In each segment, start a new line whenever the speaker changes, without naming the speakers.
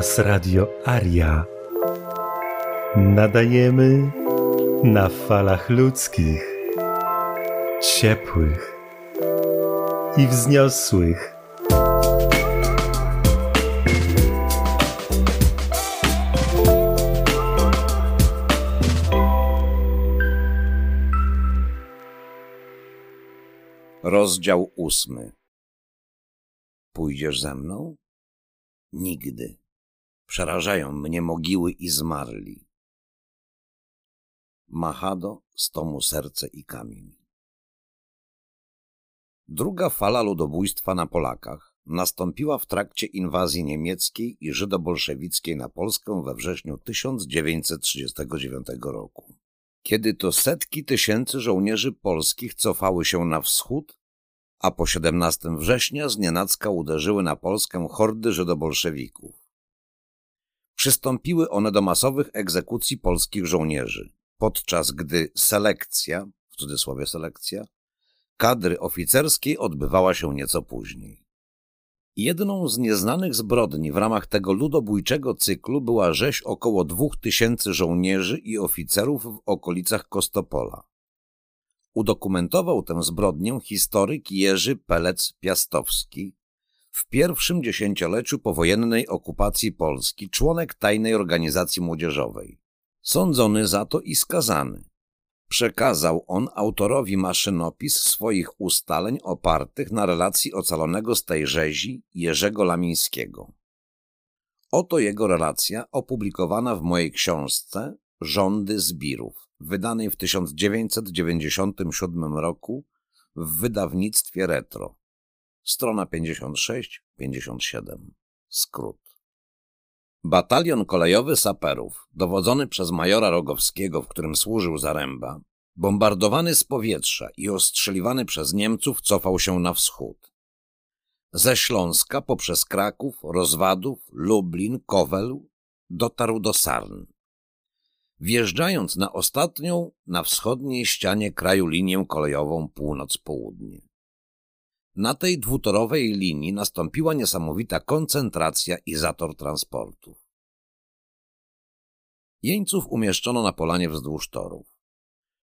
Hałas Radio Aria. Nadajemy na falach ludzkich, ciepłych i wzniosłych.
Rozdział ósmy. Pójdziesz ze mną? Nigdy. Przerażają mnie mogiły i zmarli. Mahado z tomu Serce i Kamień. Druga fala ludobójstwa na Polakach nastąpiła w trakcie inwazji niemieckiej i żydobolszewickiej na Polskę we wrześniu 1939 roku. Kiedy to setki tysięcy żołnierzy polskich cofały się na wschód, a po 17 września znienacka uderzyły na Polskę hordy żydobolszewików. Przystąpiły one do masowych egzekucji polskich żołnierzy, podczas gdy selekcja, w cudzysłowie selekcja, kadry oficerskiej odbywała się nieco później. Jedną z nieznanych zbrodni w ramach tego ludobójczego cyklu była rzeź około dwóch tysięcy żołnierzy i oficerów w okolicach Kostopola. Udokumentował tę zbrodnię historyk Jerzy Pelec-Piastowski w pierwszym dziesięcioleciu powojennej okupacji Polski, członek tajnej organizacji młodzieżowej. Sądzony za to i skazany. Przekazał on autorowi maszynopis swoich ustaleń opartych na relacji ocalonego z tej rzezi Jerzego Lamińskiego. Oto jego relacja opublikowana w mojej książce Rządy Zbirów, wydanej w 1997 roku w wydawnictwie Retro. Strona 56-57. Skrót. Batalion kolejowy saperów, dowodzony przez majora Rogowskiego, w którym służył Zaręba, bombardowany z powietrza i ostrzeliwany przez Niemców cofał się na wschód. Ze Śląska poprzez Kraków, Rozwadów, Lublin, Kowel dotarł do Sarn. Wjeżdżając na ostatnią na wschodniej ścianie kraju linię kolejową północ-południe. Na tej dwutorowej linii nastąpiła niesamowita koncentracja i zator transportów. Jeńców umieszczono na polanie wzdłuż torów.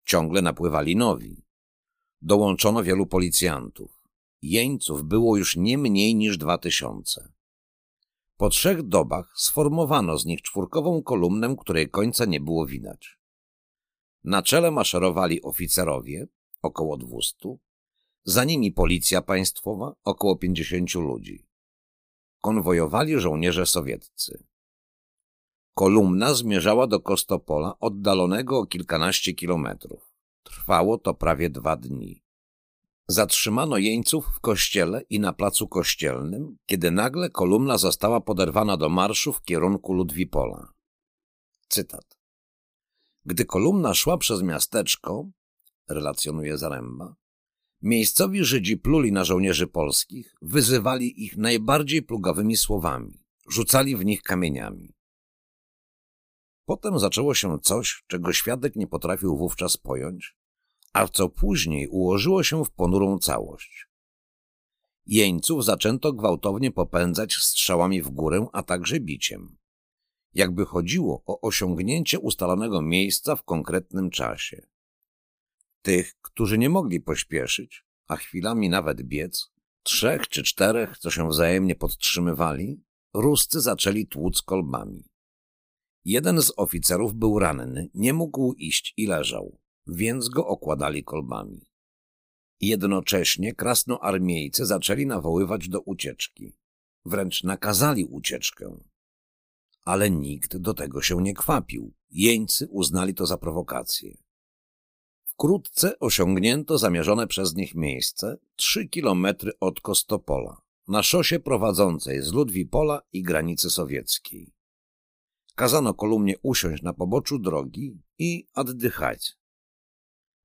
Ciągle napływali nowi. Dołączono wielu policjantów. Jeńców było już nie mniej niż dwa tysiące. Po trzech dobach sformowano z nich czwórkową kolumnę, której końca nie było widać. Na czele maszerowali oficerowie, około dwustu, za nimi policja państwowa, około pięćdziesięciu ludzi. Konwojowali żołnierze sowieccy. Kolumna zmierzała do Kostopola, oddalonego o kilkanaście kilometrów. Trwało to prawie dwa dni. Zatrzymano jeńców w kościele i na placu kościelnym, kiedy nagle kolumna została poderwana do marszu w kierunku Ludwipola. Cytat. Gdy kolumna szła przez miasteczko, relacjonuje Zaręba, miejscowi Żydzi pluli na żołnierzy polskich, wyzywali ich najbardziej plugawymi słowami, rzucali w nich kamieniami. Potem zaczęło się coś, czego świadek nie potrafił wówczas pojąć, a co później ułożyło się w ponurą całość. Jeńców zaczęto gwałtownie popędzać strzałami w górę, a także biciem. Jakby chodziło o osiągnięcie ustalonego miejsca w konkretnym czasie. Tych, którzy nie mogli pośpieszyć, a chwilami nawet biec, trzech czy czterech, co się wzajemnie podtrzymywali, Ruscy zaczęli tłuc kolbami. Jeden z oficerów był ranny, nie mógł iść i leżał więc go okładali kolbami. Jednocześnie krasnoarmiejcy zaczęli nawoływać do ucieczki. Wręcz nakazali ucieczkę. Ale nikt do tego się nie kwapił. Jeńcy uznali to za prowokację. Wkrótce osiągnięto zamierzone przez nich miejsce trzy kilometry od Kostopola, na szosie prowadzącej z Ludwipola i granicy sowieckiej. Kazano kolumnie usiąść na poboczu drogi i oddychać,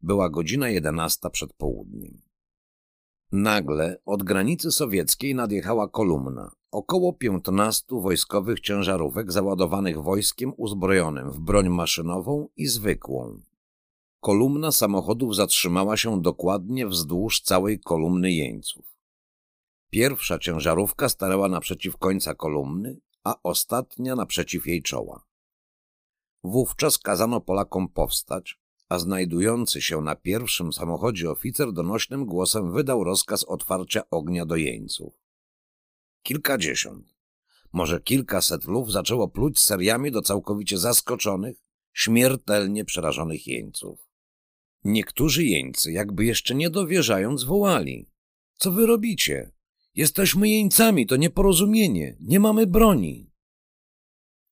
była godzina jedenasta przed południem. Nagle od granicy sowieckiej nadjechała kolumna, około piętnastu wojskowych ciężarówek załadowanych wojskiem uzbrojonym w broń maszynową i zwykłą. Kolumna samochodów zatrzymała się dokładnie wzdłuż całej kolumny jeńców. Pierwsza ciężarówka starała naprzeciw końca kolumny, a ostatnia naprzeciw jej czoła. Wówczas kazano Polakom powstać, a znajdujący się na pierwszym samochodzie oficer donośnym głosem wydał rozkaz otwarcia ognia do jeńców. Kilkadziesiąt, może kilkaset lów zaczęło pluć seriami do całkowicie zaskoczonych, śmiertelnie przerażonych jeńców. Niektórzy jeńcy, jakby jeszcze nie dowierzając, wołali. Co wy robicie? Jesteśmy jeńcami, to nieporozumienie, nie mamy broni.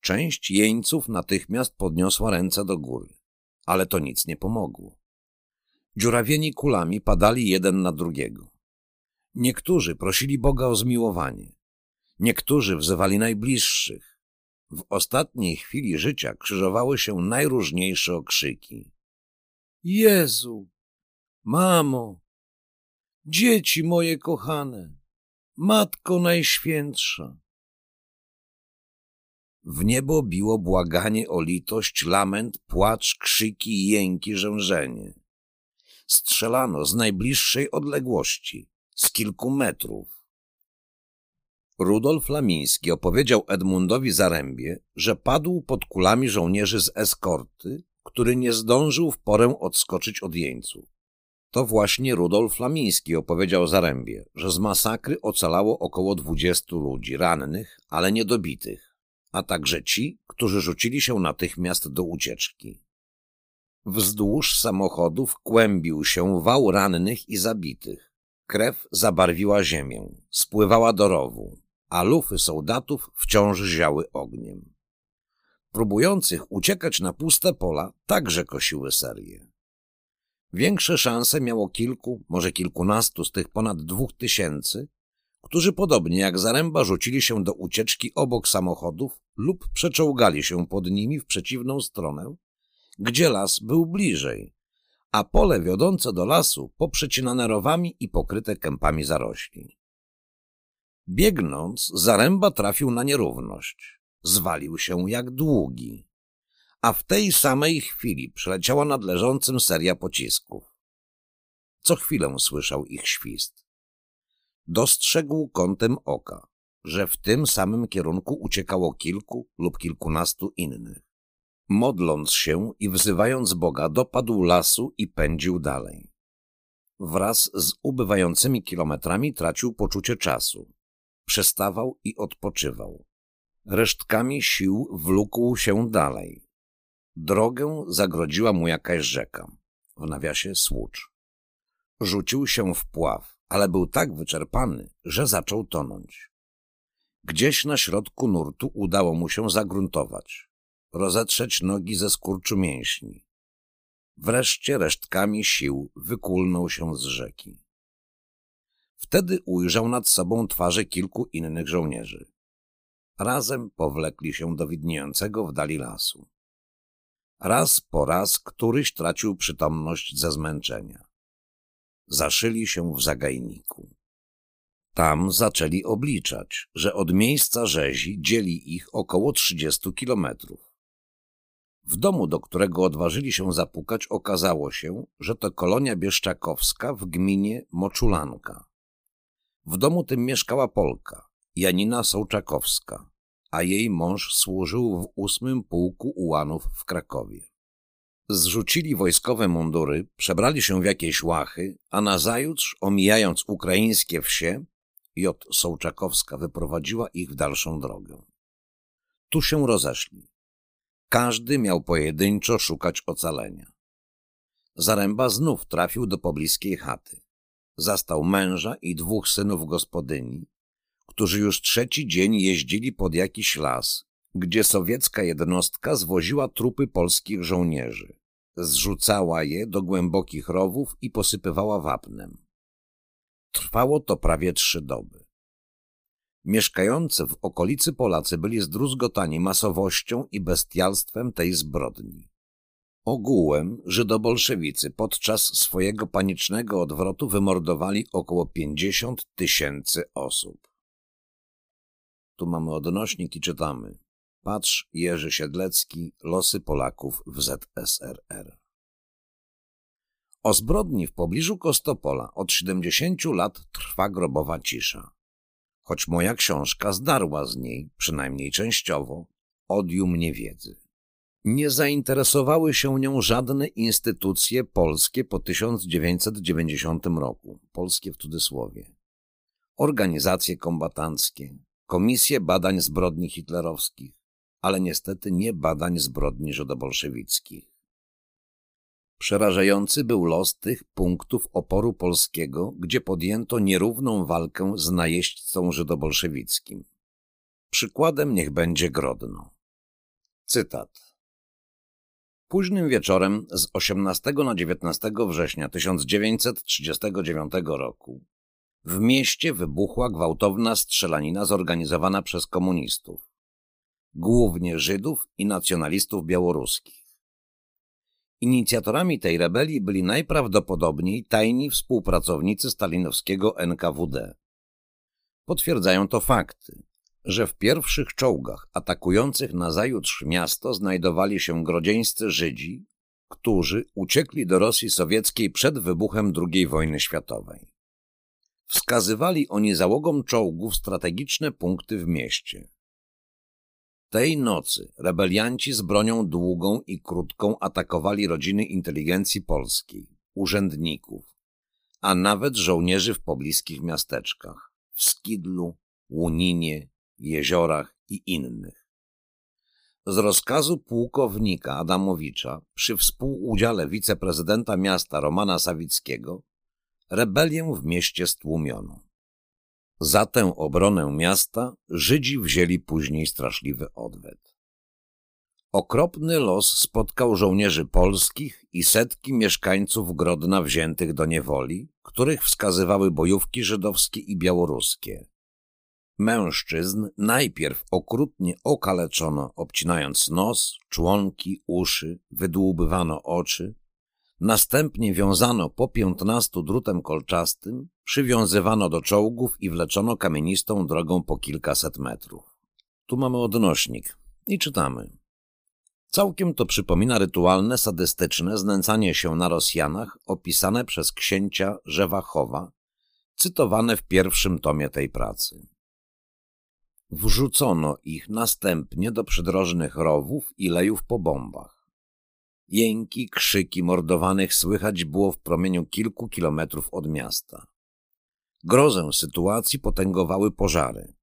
Część jeńców natychmiast podniosła ręce do góry, ale to nic nie pomogło. Dziurawieni kulami padali jeden na drugiego. Niektórzy prosili Boga o zmiłowanie, niektórzy wzywali najbliższych. W ostatniej chwili życia krzyżowały się najróżniejsze okrzyki. Jezu, mamo, dzieci moje kochane, Matko Najświętsza. W niebo biło błaganie o litość, lament, płacz, krzyki, jęki, rzężenie. Strzelano z najbliższej odległości, z kilku metrów. Rudolf Lamiński opowiedział Edmundowi Zarębie, że padł pod kulami żołnierzy z eskorty, który nie zdążył w porę odskoczyć od jeńców. To właśnie Rudolf Lamiński opowiedział Zarębie, że z masakry ocalało około dwudziestu ludzi rannych, ale niedobitych, a także ci, którzy rzucili się natychmiast do ucieczki. Wzdłuż samochodów kłębił się wał rannych i zabitych. Krew zabarwiła ziemię, spływała do rowu, a lufy soldatów wciąż ziały ogniem. Próbujących uciekać na puste pola także kosiły serie. Większe szanse miało kilku, może kilkunastu z tych ponad dwóch tysięcy, którzy podobnie jak Zaręba rzucili się do ucieczki obok samochodów lub przeczołgali się pod nimi w przeciwną stronę, gdzie las był bliżej, a pole wiodące do lasu poprzecinane rowami i pokryte kępami zarośli. Biegnąc, Zaręba trafił na nierówność. Zwalił się jak długi a w tej samej chwili przeleciała nad leżącym seria pocisków. Co chwilę słyszał ich świst. Dostrzegł kątem oka, że w tym samym kierunku uciekało kilku lub kilkunastu innych. Modląc się i wzywając Boga, dopadł lasu i pędził dalej. Wraz z ubywającymi kilometrami tracił poczucie czasu. Przestawał i odpoczywał. Resztkami sił wlókł się dalej. Drogę zagrodziła mu jakaś rzeka, w nawiasie Słucz. Rzucił się w pław, ale był tak wyczerpany, że zaczął tonąć. Gdzieś na środku nurtu udało mu się zagruntować, rozetrzeć nogi ze skurczu mięśni. Wreszcie resztkami sił wykulnął się z rzeki. Wtedy ujrzał nad sobą twarze kilku innych żołnierzy. Razem powlekli się do widniejącego w dali lasu. Raz po raz któryś tracił przytomność ze zmęczenia. Zaszyli się w zagajniku. Tam zaczęli obliczać, że od miejsca rzezi dzieli ich około trzydziestu kilometrów. W domu, do którego odważyli się zapukać, okazało się, że to kolonia bieszczakowska w gminie Moczulanka. W domu tym mieszkała Polka, Janina Sołczakowska, a jej mąż służył w ósmym pułku ułanów w Krakowie. Zrzucili wojskowe mundury, przebrali się w jakieś łachy, a nazajutrz, omijając ukraińskie wsie, J. Sołczakowska wyprowadziła ich w dalszą drogę. Tu się rozeszli. Każdy miał pojedynczo szukać ocalenia. Zaręba znów trafił do pobliskiej chaty. Zastał męża i dwóch synów gospodyni, którzy już trzeci dzień jeździli pod jakiś las, gdzie sowiecka jednostka zwoziła trupy polskich żołnierzy. Zrzucała je do głębokich rowów i posypywała wapnem. Trwało to prawie trzy doby. Mieszkający w okolicy Polacy byli zdruzgotani masowością i bestialstwem tej zbrodni. Ogółem żydobolszewicy podczas swojego panicznego odwrotu wymordowali około pięćdziesiąt tysięcy osób. Tu mamy odnośnik i czytamy. Patrz Jerzy Siedlecki, Losy Polaków w ZSRR. O zbrodni w pobliżu Kostopola od 70 lat trwa grobowa cisza. choć moja książka zdarła z niej, przynajmniej częściowo, odium niewiedzy. Nie zainteresowały się nią żadne instytucje polskie po 1990 roku, polskie w cudzysłowie, organizacje kombatanckie, komisje badań zbrodni hitlerowskich, ale niestety nie badań zbrodni żydobolszewickich. Przerażający był los tych punktów oporu polskiego, gdzie podjęto nierówną walkę z najeźdźcą żydobolszewickim. Przykładem niech będzie Grodno. Cytat. Późnym wieczorem z 18 na 19 września 1939 roku w mieście wybuchła gwałtowna strzelanina zorganizowana przez komunistów, głównie Żydów i nacjonalistów białoruskich. Inicjatorami tej rebelii byli najprawdopodobniej tajni współpracownicy stalinowskiego NKWD. Potwierdzają to fakty, że w pierwszych czołgach atakujących nazajutrz miasto znajdowali się grodzieńscy Żydzi, którzy uciekli do Rosji Sowieckiej przed wybuchem II wojny światowej. Wskazywali oni załogom czołgów strategiczne punkty w mieście. Tej nocy rebelianci z bronią długą i krótką atakowali rodziny inteligencji polskiej, urzędników, a nawet żołnierzy w pobliskich miasteczkach, w Skidlu, Łuninie, Jeziorach i innych. Z rozkazu pułkownika Adamowicza przy współudziale wiceprezydenta miasta Romana Sawickiego rebelię w mieście stłumiono. Za tę obronę miasta Żydzi wzięli później straszliwy odwet. Okropny los spotkał żołnierzy polskich i setki mieszkańców Grodna wziętych do niewoli, których wskazywały bojówki żydowskie i białoruskie. Mężczyzn najpierw okrutnie okaleczono, obcinając nos, członki, uszy, wydłubywano oczy, następnie wiązano po piętnastu drutem kolczastym, przywiązywano do czołgów i wleczono kamienistą drogą po kilkaset metrów. Tu mamy odnośnik i czytamy. Całkiem to przypomina rytualne, sadystyczne znęcanie się na Rosjanach opisane przez księcia Żewachowa, cytowane w pierwszym tomie tej pracy. Wrzucono ich następnie do przydrożnych rowów i lejów po bombach. Jęki, krzyki mordowanych słychać było w promieniu kilku kilometrów od miasta. Grozę sytuacji potęgowały pożary.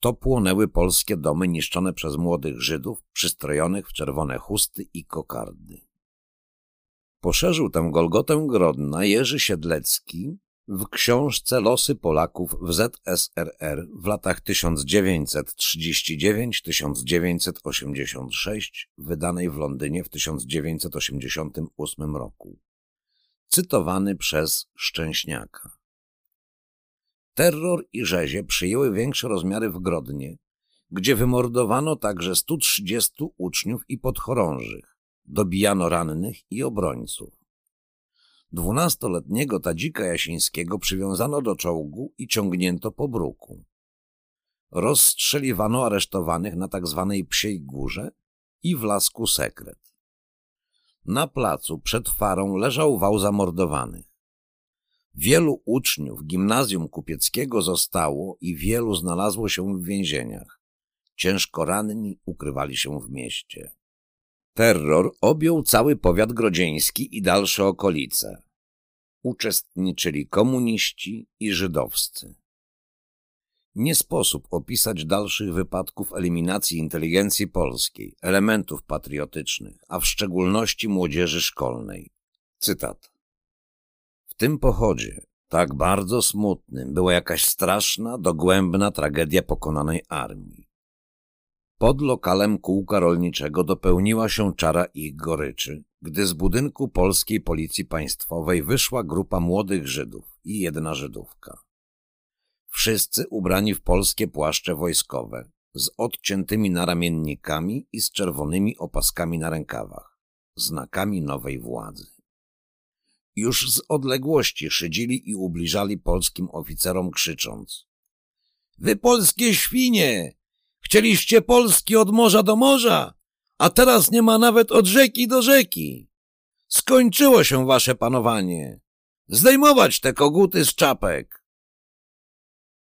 To płonęły polskie domy niszczone przez młodych Żydów przystrojonych w czerwone chusty i kokardy. Poszerzył tę Golgotę Grodna Jerzy Siedlecki w książce Losy Polaków w ZSRR w latach 1939-1986, wydanej w Londynie w 1988 roku. Cytowany przez Szczęśniaka. Terror i rzezie przyjęły większe rozmiary w Grodnie, gdzie wymordowano także 130 uczniów i podchorążych, dobijano rannych i obrońców. Dwunastoletniego Tadzika Jasińskiego przywiązano do czołgu i ciągnięto po bruku. Rozstrzeliwano aresztowanych na tzw. Tak Psiej Górze i w Lasku Sekret. Na placu przed farą leżał wał zamordowanych. Wielu uczniów gimnazjum kupieckiego zostało i wielu znalazło się w więzieniach. Ciężko ranni ukrywali się w mieście. Terror objął cały powiat grodzieński i dalsze okolice. Uczestniczyli komuniści i żydowscy. Nie sposób opisać dalszych wypadków eliminacji inteligencji polskiej, elementów patriotycznych, a w szczególności młodzieży szkolnej. Cytat. W tym pochodzie, tak bardzo smutnym, była jakaś straszna, dogłębna tragedia pokonanej armii. Pod lokalem kółka rolniczego dopełniła się czara ich goryczy, gdy z budynku polskiej policji państwowej wyszła grupa młodych Żydów i jedna Żydówka. Wszyscy ubrani w polskie płaszcze wojskowe, z odciętymi naramiennikami i z czerwonymi opaskami na rękawach, znakami nowej władzy. Już z odległości szydzili i ubliżali polskim oficerom krzycząc — Wy polskie świnie! Chcieliście Polski od morza do morza, a teraz nie ma nawet od rzeki do rzeki. Skończyło się wasze panowanie. Zdejmować te koguty z czapek.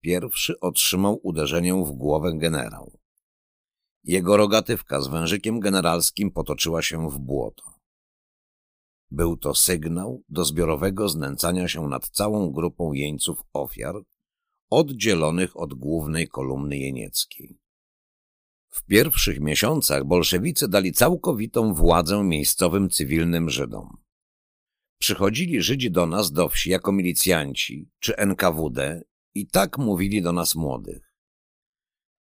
pierwszy otrzymał uderzenie w głowę generał. Jego rogatywka z wężykiem generalskim potoczyła się w błoto. Był to sygnał do zbiorowego znęcania się nad całą grupą jeńców ofiar, oddzielonych od głównej kolumny jenieckiej. W pierwszych miesiącach bolszewicy dali całkowitą władzę miejscowym cywilnym Żydom. Przychodzili Żydzi do nas do wsi jako milicjanci czy NKWD i tak mówili do nas młodych.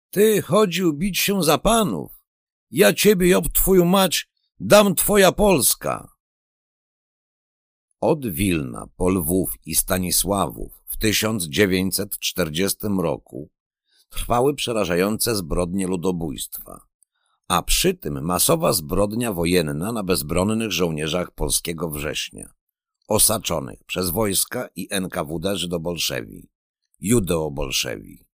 Ty chodził bić się za panów. Ja ciebie, Job, twoją mać, dam twoja Polska. Od Wilna po Lwów i Stanisławów w 1940 roku trwały przerażające zbrodnie ludobójstwa, a przy tym masowa zbrodnia wojenna na bezbronnych żołnierzach polskiego września, osaczonych przez wojska i NKWD Żydobolszewi, Judeo-Bolszewi,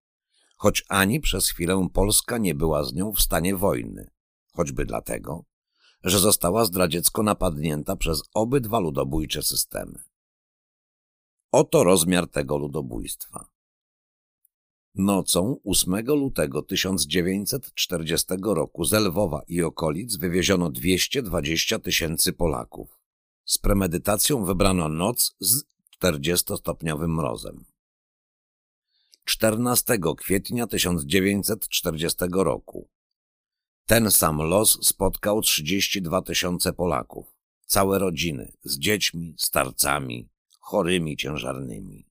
choć ani przez chwilę Polska nie była z nią w stanie wojny, choćby dlatego, że została zdradziecko napadnięta przez obydwa ludobójcze systemy. Oto rozmiar tego ludobójstwa. Nocą 8 lutego 1940 roku z Lwowa i okolic wywieziono 220 tysięcy Polaków. Z premedytacją wybrano noc z 40-stopniowym mrozem. 14 kwietnia 1940 roku ten sam los spotkał 32 tysiące Polaków, całe rodziny, z dziećmi, starcami, chorymi ciężarnymi.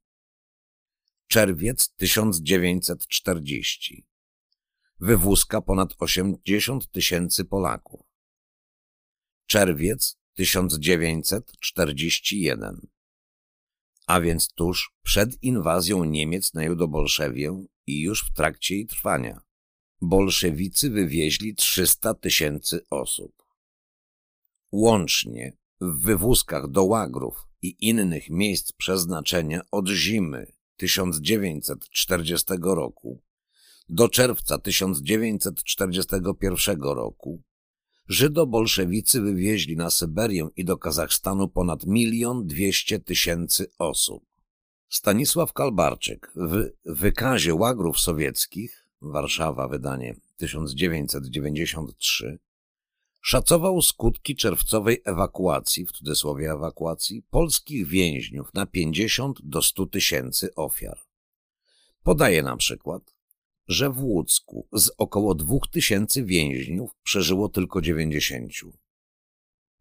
Czerwiec 1940. Wywózka ponad 80 tysięcy Polaków. Czerwiec 1941. A więc tuż przed inwazją Niemiec na Judobolszewię i już w trakcie jej trwania bolszewicy wywieźli 300 tysięcy osób. Łącznie w wywózkach do Łagrów i innych miejsc przeznaczenia od zimy 1940 roku do czerwca 1941 roku Żydo-bolszewicy wywieźli na Syberię i do Kazachstanu ponad milion dwieście tysięcy osób. Stanisław Kalbarczyk w wykazie łagrów sowieckich Warszawa, wydanie 1993, szacował skutki czerwcowej ewakuacji, w cudzysłowie ewakuacji, polskich więźniów na 50 do 100 tysięcy ofiar. Podaje na przykład, że w Łódzku z około 2 tysięcy więźniów przeżyło tylko 90.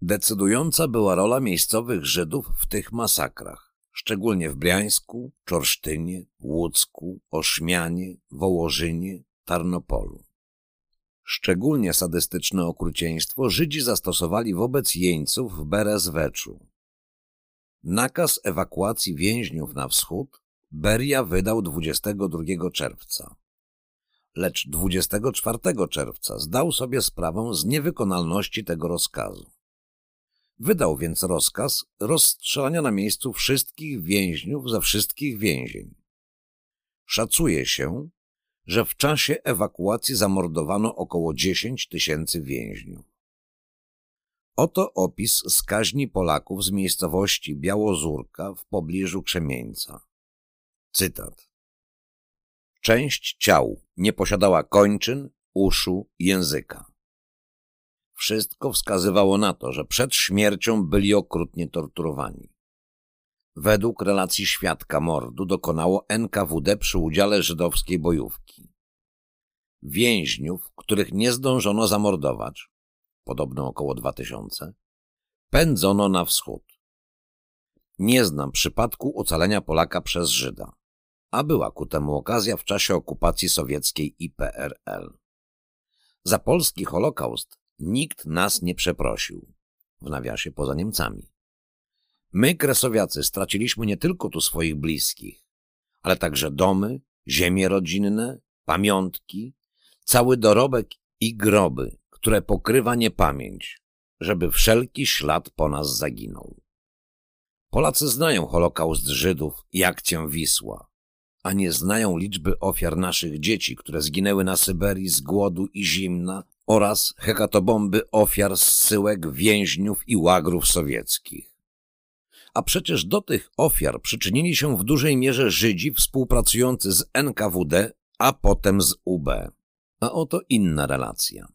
Decydująca była rola miejscowych Żydów w tych masakrach szczególnie w Briańsku, Czorsztynie, Łódzku, Oszmianie, Wołożynie, Tarnopolu. Szczególnie sadystyczne okrucieństwo Żydzi zastosowali wobec jeńców w Berezweczu. Nakaz ewakuacji więźniów na wschód Beria wydał 22 czerwca. Lecz 24 czerwca zdał sobie sprawę z niewykonalności tego rozkazu. Wydał więc rozkaz rozstrzelania na miejscu wszystkich więźniów ze wszystkich więzień. Szacuje się, że w czasie ewakuacji zamordowano około 10 tysięcy więźniów. Oto opis skaźni Polaków z miejscowości Białozurka w pobliżu Krzemieńca. Cytat. Część ciał nie posiadała kończyn, uszu, języka. Wszystko wskazywało na to, że przed śmiercią byli okrutnie torturowani. Według relacji świadka mordu dokonało NKWD przy udziale żydowskiej bojówki. Więźniów, których nie zdążono zamordować, podobno około dwa tysiące, pędzono na wschód. Nie znam przypadku ocalenia Polaka przez Żyda, a była ku temu okazja w czasie okupacji sowieckiej i PRL. Za polski Holokaust Nikt nas nie przeprosił. W nawiasie poza Niemcami. My, kresowiacy, straciliśmy nie tylko tu swoich bliskich, ale także domy, ziemie rodzinne, pamiątki, cały dorobek i groby, które pokrywa niepamięć, żeby wszelki ślad po nas zaginął. Polacy znają Holokaust Żydów i akcję Wisła, a nie znają liczby ofiar naszych dzieci, które zginęły na Syberii z głodu i zimna oraz hekatobomby ofiar zsyłek więźniów i łagrów sowieckich. A przecież do tych ofiar przyczynili się w dużej mierze Żydzi współpracujący z NKWD, a potem z UB. A oto inna relacja.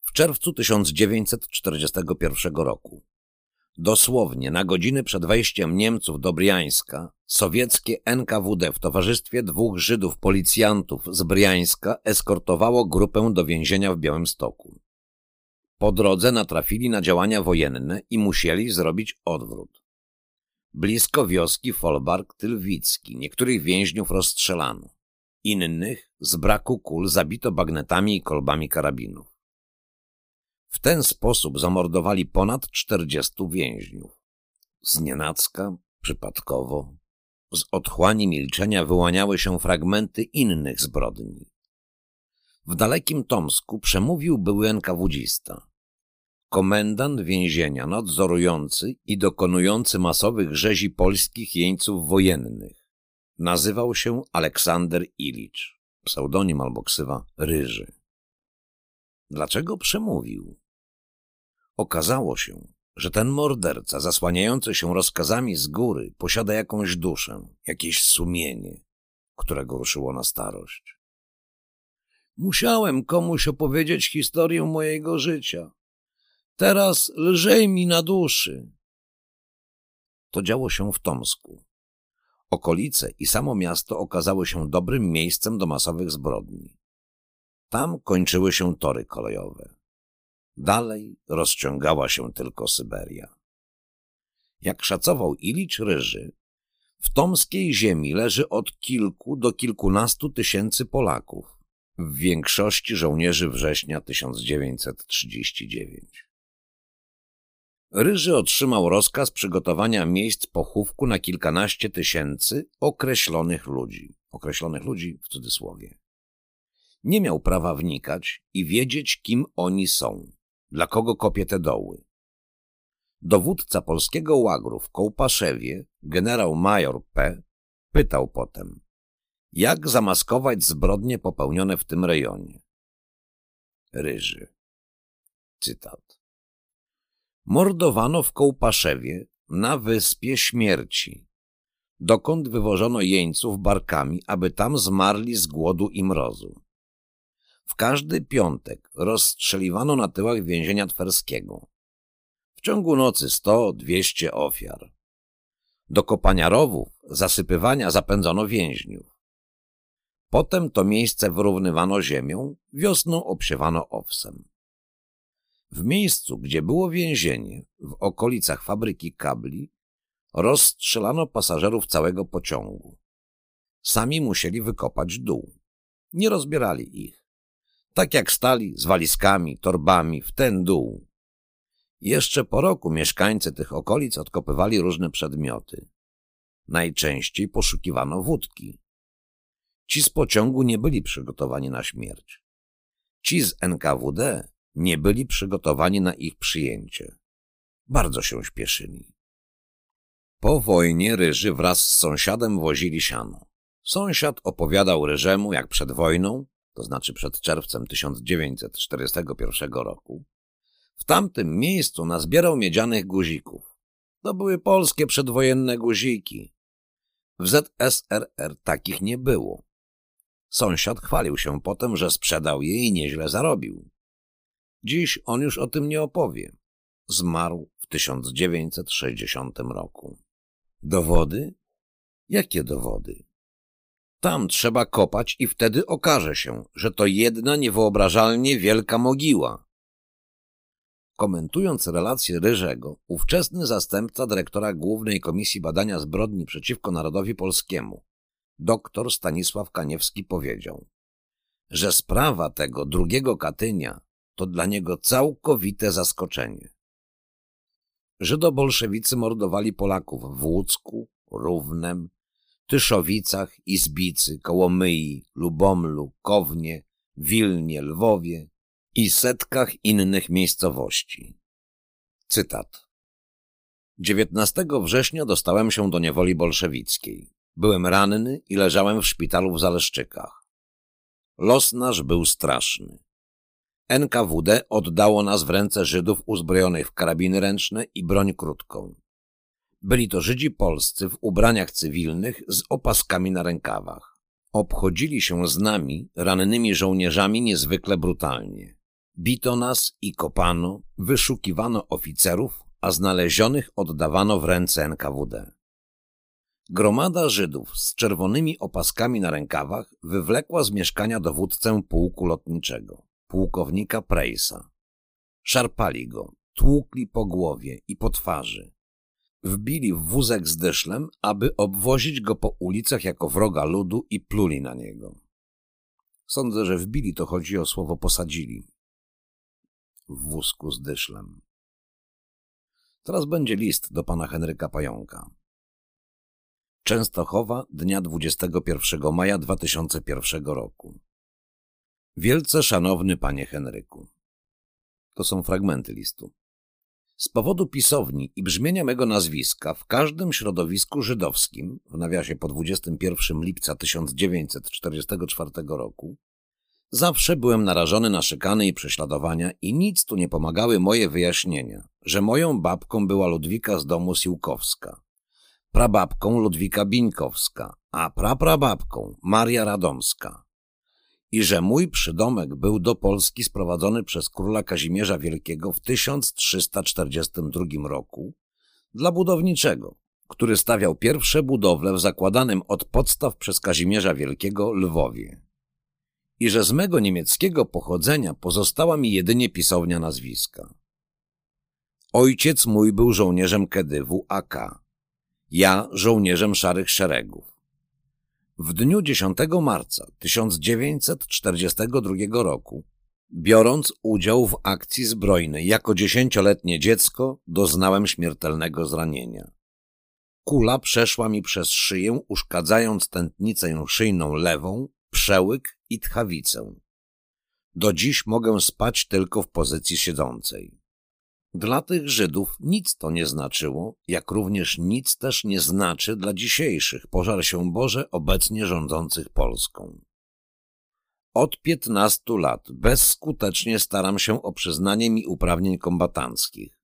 W czerwcu 1941 roku, dosłownie na godziny przed wejściem Niemców do Briańska, sowieckie NKWD w towarzystwie dwóch Żydów policjantów z Briańska eskortowało grupę do więzienia w Białymstoku. Po drodze natrafili na działania wojenne i musieli zrobić odwrót. Blisko wioski Folbark-Tylwicki niektórych więźniów rozstrzelano. Innych z braku kul zabito bagnetami i kolbami karabinów. W ten sposób zamordowali ponad czterdziestu więźniów. Znienacka, przypadkowo, z otchłani milczenia wyłaniały się fragmenty innych zbrodni. W dalekim Tomsku przemówił były NKWdzista. Komendant więzienia nadzorujący i dokonujący masowych rzezi polskich jeńców wojennych. Nazywał się Aleksander Ilicz, pseudonim albo ksywa Ryży. Dlaczego przemówił? Okazało się, że ten morderca zasłaniający się rozkazami z góry posiada jakąś duszę, jakieś sumienie, którego ruszyło na starość. Musiałem komuś opowiedzieć historię mojego życia. Teraz lżej mi na duszy. To działo się w Tomsku. Okolice i samo miasto okazały się dobrym miejscem do masowych zbrodni. Tam kończyły się tory kolejowe. Dalej rozciągała się tylko Syberia. Jak szacował Ilicz Ryży, w tomskiej ziemi leży od kilku do kilkunastu tysięcy Polaków, w większości żołnierzy września 1939. Ryży otrzymał rozkaz przygotowania miejsc pochówku na kilkanaście tysięcy określonych ludzi. Określonych ludzi w cudzysłowie. Nie miał prawa wnikać i wiedzieć, kim oni są, dla kogo kopie te doły. Dowódca polskiego łagru w Kołpaszewie, generał major P., pytał potem, jak zamaskować zbrodnie popełnione w tym rejonie. Ryży. Cytat. Mordowano w Kołpaszewie na Wyspie Śmierci, dokąd wywożono jeńców barkami, aby tam zmarli z głodu i mrozu. W każdy piątek rozstrzeliwano na tyłach więzienia twerskiego. W ciągu nocy sto, dwieście ofiar. Do kopania rowów, zasypywania zapędzono więźniów. Potem to miejsce wyrównywano ziemią, wiosną obsiewano owsem. W miejscu, gdzie było więzienie, w okolicach fabryki kabli, rozstrzelano pasażerów całego pociągu. Sami musieli wykopać dół. Nie rozbierali ich. Tak jak stali z walizkami, torbami w ten dół. Jeszcze po roku mieszkańcy tych okolic odkopywali różne przedmioty. Najczęściej poszukiwano wódki. Ci z pociągu nie byli przygotowani na śmierć. Ci z NKWD nie byli przygotowani na ich przyjęcie. Bardzo się śpieszyli. Po wojnie Ryży wraz z sąsiadem wozili siano. Sąsiad opowiadał Ryżemu, jak przed wojną, to znaczy przed czerwcem 1941 roku, w tamtym miejscu nazbierał miedzianych guzików. To były polskie przedwojenne guziki. W ZSRR takich nie było. Sąsiad chwalił się potem, że sprzedał je i nieźle zarobił. Dziś on już o tym nie opowie. Zmarł w 1960 roku. Dowody? Jakie dowody? Tam trzeba kopać i wtedy okaże się, że to jedna niewyobrażalnie wielka mogiła. Komentując relację Ryżego, ówczesny zastępca dyrektora Głównej Komisji Badania Zbrodni przeciwko Narodowi Polskiemu, doktor Stanisław Kaniewski powiedział, że sprawa tego drugiego Katynia to dla niego całkowite zaskoczenie. Żydobolszewicy mordowali Polaków w Łódzku, Równem, Tyszowicach, Izbicy, Kołomyi, Lubomlu, Kownie, Wilnie, Lwowie i setkach innych miejscowości. Cytat. 19 września dostałem się do niewoli bolszewickiej. Byłem ranny i leżałem w szpitalu w Zaleszczykach. Los nasz był straszny. NKWD oddało nas w ręce Żydów uzbrojonych w karabiny ręczne i broń krótką. Byli to Żydzi polscy w ubraniach cywilnych z opaskami na rękawach. Obchodzili się z nami, rannymi żołnierzami, niezwykle brutalnie. Bito nas i kopano, wyszukiwano oficerów, a znalezionych oddawano w ręce NKWD. Gromada Żydów z czerwonymi opaskami na rękawach wywlekła z mieszkania dowódcę pułku lotniczego, pułkownika Prejsa. Szarpali go, tłukli po głowie i po twarzy. Wbili w wózek z dyszlem, aby obwozić go po ulicach jako wroga ludu i pluli na niego. Sądzę, że wbili to chodzi o słowo posadzili. W wózku z dyszlem. Teraz będzie list do pana Henryka Pająka. Częstochowa, dnia 21 maja 2001 roku. Wielce szanowny panie Henryku. To są fragmenty listu. Z powodu pisowni i brzmienia mego nazwiska w każdym środowisku żydowskim, w nawiasie po 21 lipca 1944 roku, zawsze byłem narażony na szykany i prześladowania i nic tu nie pomagały moje wyjaśnienia, że moją babką była Ludwika z domu Siłkowska, prababką Ludwika Bińkowska, a praprababką Maria Radomska. I że mój przydomek był do Polski sprowadzony przez króla Kazimierza Wielkiego w 1342 roku dla budowniczego, który stawiał pierwsze budowle w zakładanym od podstaw przez Kazimierza Wielkiego Lwowie. I że z mego niemieckiego pochodzenia pozostała mi jedynie pisownia nazwiska. Ojciec mój był żołnierzem Kedywu AK, ja żołnierzem Szarych Szeregów. W dniu 10 marca 1942 roku, biorąc udział w akcji zbrojnej jako dziesięcioletnie dziecko, doznałem śmiertelnego zranienia. Kula przeszła mi przez szyję, uszkadzając tętnicę szyjną lewą, przełyk i tchawicę. Do dziś mogę spać tylko w pozycji siedzącej. Dla tych Żydów nic to nie znaczyło, jak również nic też nie znaczy dla dzisiejszych, pożar się Boże, obecnie rządzących Polską. Od piętnastu lat bezskutecznie staram się o przyznanie mi uprawnień kombatanckich.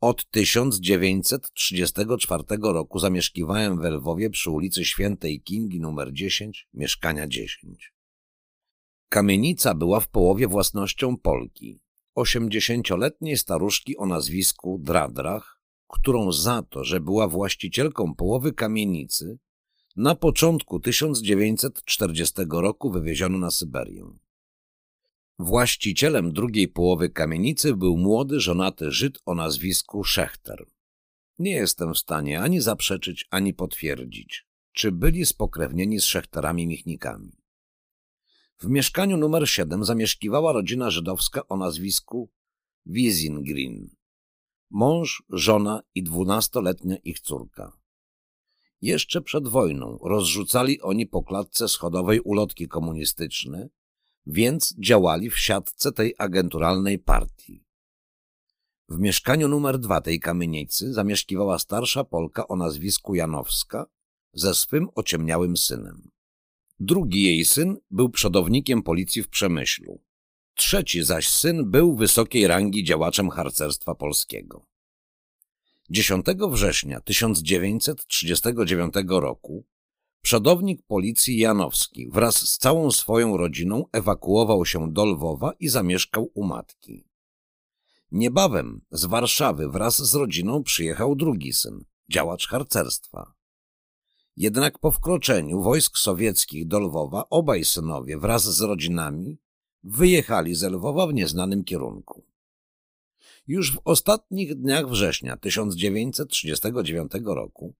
Od 1934 roku zamieszkiwałem w Lwowie przy ulicy Świętej Kingi nr 10, mieszkania 10. Kamienica była w połowie własnością Polki, osiemdziesięcioletniej staruszki o nazwisku Dradrach, którą za to, że była właścicielką połowy kamienicy, na początku 1940 roku wywieziono na Syberię. Właścicielem drugiej połowy kamienicy był młody, żonaty Żyd o nazwisku Szechter. Nie jestem w stanie ani zaprzeczyć, ani potwierdzić, czy byli spokrewnieni z Szechterami Michnikami. W mieszkaniu numer 7 zamieszkiwała rodzina żydowska o nazwisku Wizingrin. Mąż, żona i dwunastoletnia ich córka. Jeszcze przed wojną rozrzucali oni po klatce schodowej ulotki komunistyczne, więc działali w siatce tej agenturalnej partii. W mieszkaniu numer dwa tej kamienicy zamieszkiwała starsza Polka o nazwisku Janowska ze swym ociemniałym synem. Drugi jej syn był przodownikiem policji w Przemyślu. Trzeci zaś syn był wysokiej rangi działaczem harcerstwa polskiego. 10 września 1939 roku przodownik policji Janowski wraz z całą swoją rodziną ewakuował się do Lwowa i zamieszkał u matki. Niebawem z Warszawy wraz z rodziną przyjechał drugi syn, działacz harcerstwa. Jednak po wkroczeniu wojsk sowieckich do Lwowa obaj synowie wraz z rodzinami wyjechali z Lwowa w nieznanym kierunku. Już w ostatnich dniach września 1939 roku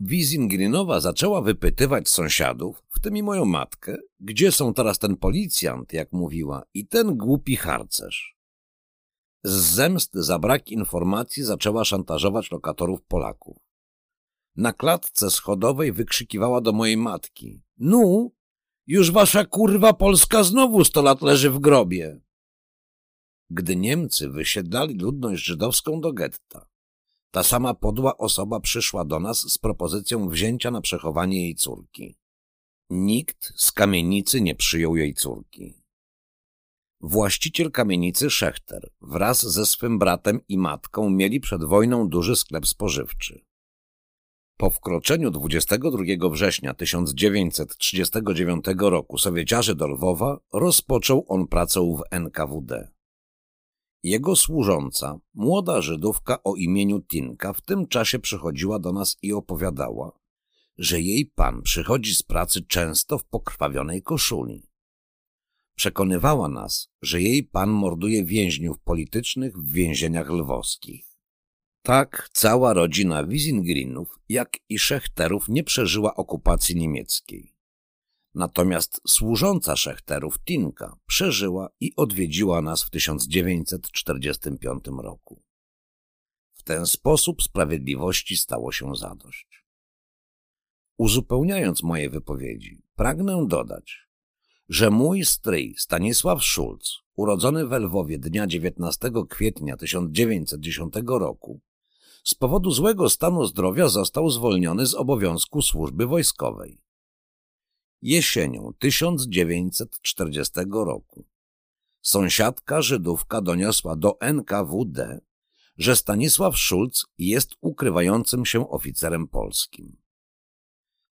Wizingrinowa zaczęła wypytywać sąsiadów, w tym i moją matkę, gdzie są teraz ten policjant, jak mówiła, i ten głupi harcerz. Z zemsty za brak informacji zaczęła szantażować lokatorów Polaków. Na klatce schodowej wykrzykiwała do mojej matki. Nu, już wasza kurwa Polska znowu sto lat leży w grobie. Gdy Niemcy wysiedlali ludność żydowską do getta, ta sama podła osoba przyszła do nas z propozycją wzięcia na przechowanie jej córki. Nikt z kamienicy nie przyjął jej córki. Właściciel kamienicy Szechter wraz ze swym bratem i matką mieli przed wojną duży sklep spożywczy. Po wkroczeniu 22 września 1939 roku Sowieciarzy do Lwowa rozpoczął on pracę w NKWD. Jego służąca, młoda Żydówka o imieniu Tinka, w tym czasie przychodziła do nas i opowiadała, że jej pan przychodzi z pracy często w pokrwawionej koszuli. Przekonywała nas, że jej pan morduje więźniów politycznych w więzieniach lwowskich. Tak cała rodzina Wisingrinów, jak i Szechterów nie przeżyła okupacji niemieckiej. Natomiast służąca Szechterów Tinka przeżyła i odwiedziła nas w 1945 roku. W ten sposób sprawiedliwości stało się zadość. Uzupełniając moje wypowiedzi, pragnę dodać, że mój stryj Stanisław Szulc, urodzony w Lwowie dnia 19 kwietnia 1910 roku, z powodu złego stanu zdrowia został zwolniony z obowiązku służby wojskowej. Jesienią 1940 roku sąsiadka Żydówka doniosła do NKWD, że Stanisław Szulc jest ukrywającym się oficerem polskim.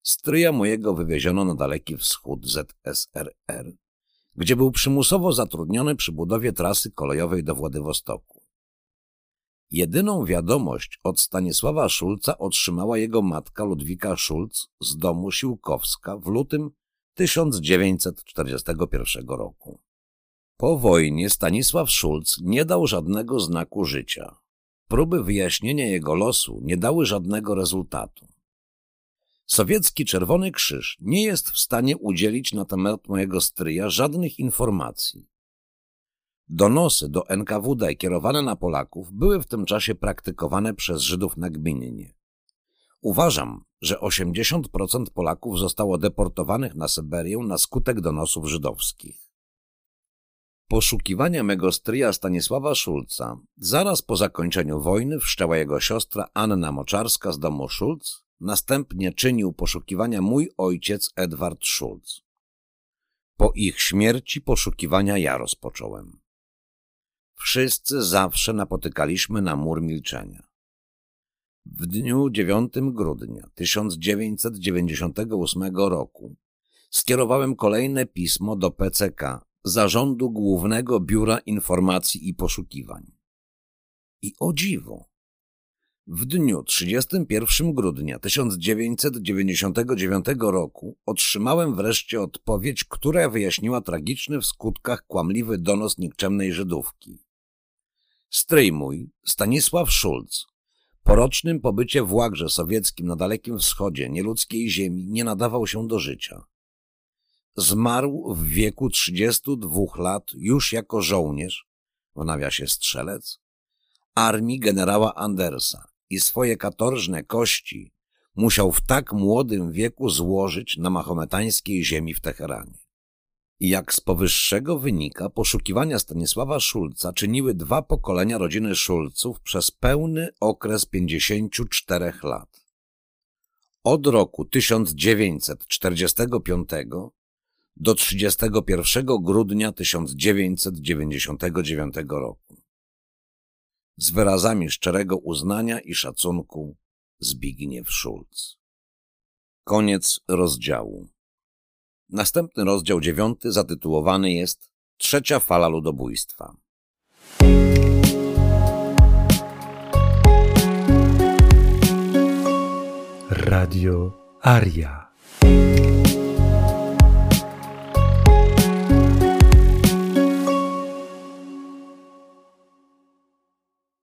Stryja mojego wywieziono na daleki wschód ZSRR, gdzie był przymusowo zatrudniony przy budowie trasy kolejowej do Władywostoku. Jedyną wiadomość od Stanisława Szulca otrzymała jego matka Ludwika Szulc z domu Siłkowska w lutym 1941 roku. Po wojnie Stanisław Szulc nie dał żadnego znaku życia. Próby wyjaśnienia jego losu nie dały żadnego rezultatu. Sowiecki Czerwony Krzyż nie jest w stanie udzielić na temat mojego stryja żadnych informacji. Donosy do NKWD kierowane na Polaków były w tym czasie praktykowane przez Żydów nagminnie. Uważam, że 80% Polaków zostało deportowanych na Syberię na skutek donosów żydowskich. Poszukiwania mego stryja Stanisława Szulca zaraz po zakończeniu wojny wszczęła jego siostra Anna Moczarska z domu Szulc, następnie czynił poszukiwania mój ojciec Edward Szulc. Po ich śmierci poszukiwania ja rozpocząłem. Wszyscy zawsze napotykaliśmy na mur milczenia. W dniu 9 grudnia 1998 roku skierowałem kolejne pismo do PCK, Zarządu Głównego Biura Informacji i Poszukiwań. I o dziwo, w dniu 31 grudnia 1999 roku otrzymałem wreszcie odpowiedź, która wyjaśniła tragiczny w skutkach kłamliwy donos nikczemnej Żydówki. Stryj mój, Stanisław Szulc, po rocznym pobycie w łagrze sowieckim na Dalekim Wschodzie, nieludzkiej ziemi, nie nadawał się do życia. Zmarł w wieku 32 lat już jako żołnierz, w nawiasie strzelec, armii generała Andersa i swoje katorżne kości musiał w tak młodym wieku złożyć na mahometańskiej ziemi w Teheranie. Jak z powyższego wynika, poszukiwania Stanisława Szulca czyniły dwa pokolenia rodziny Szulców przez pełny okres 54 lat. Od roku 1945 do 31 grudnia 1999 roku. Z wyrazami szczerego uznania i szacunku Zbigniew Szulc. Koniec rozdziału. Następny rozdział dziewiąty zatytułowany jest Trzecia fala ludobójstwa.
Radio Aria.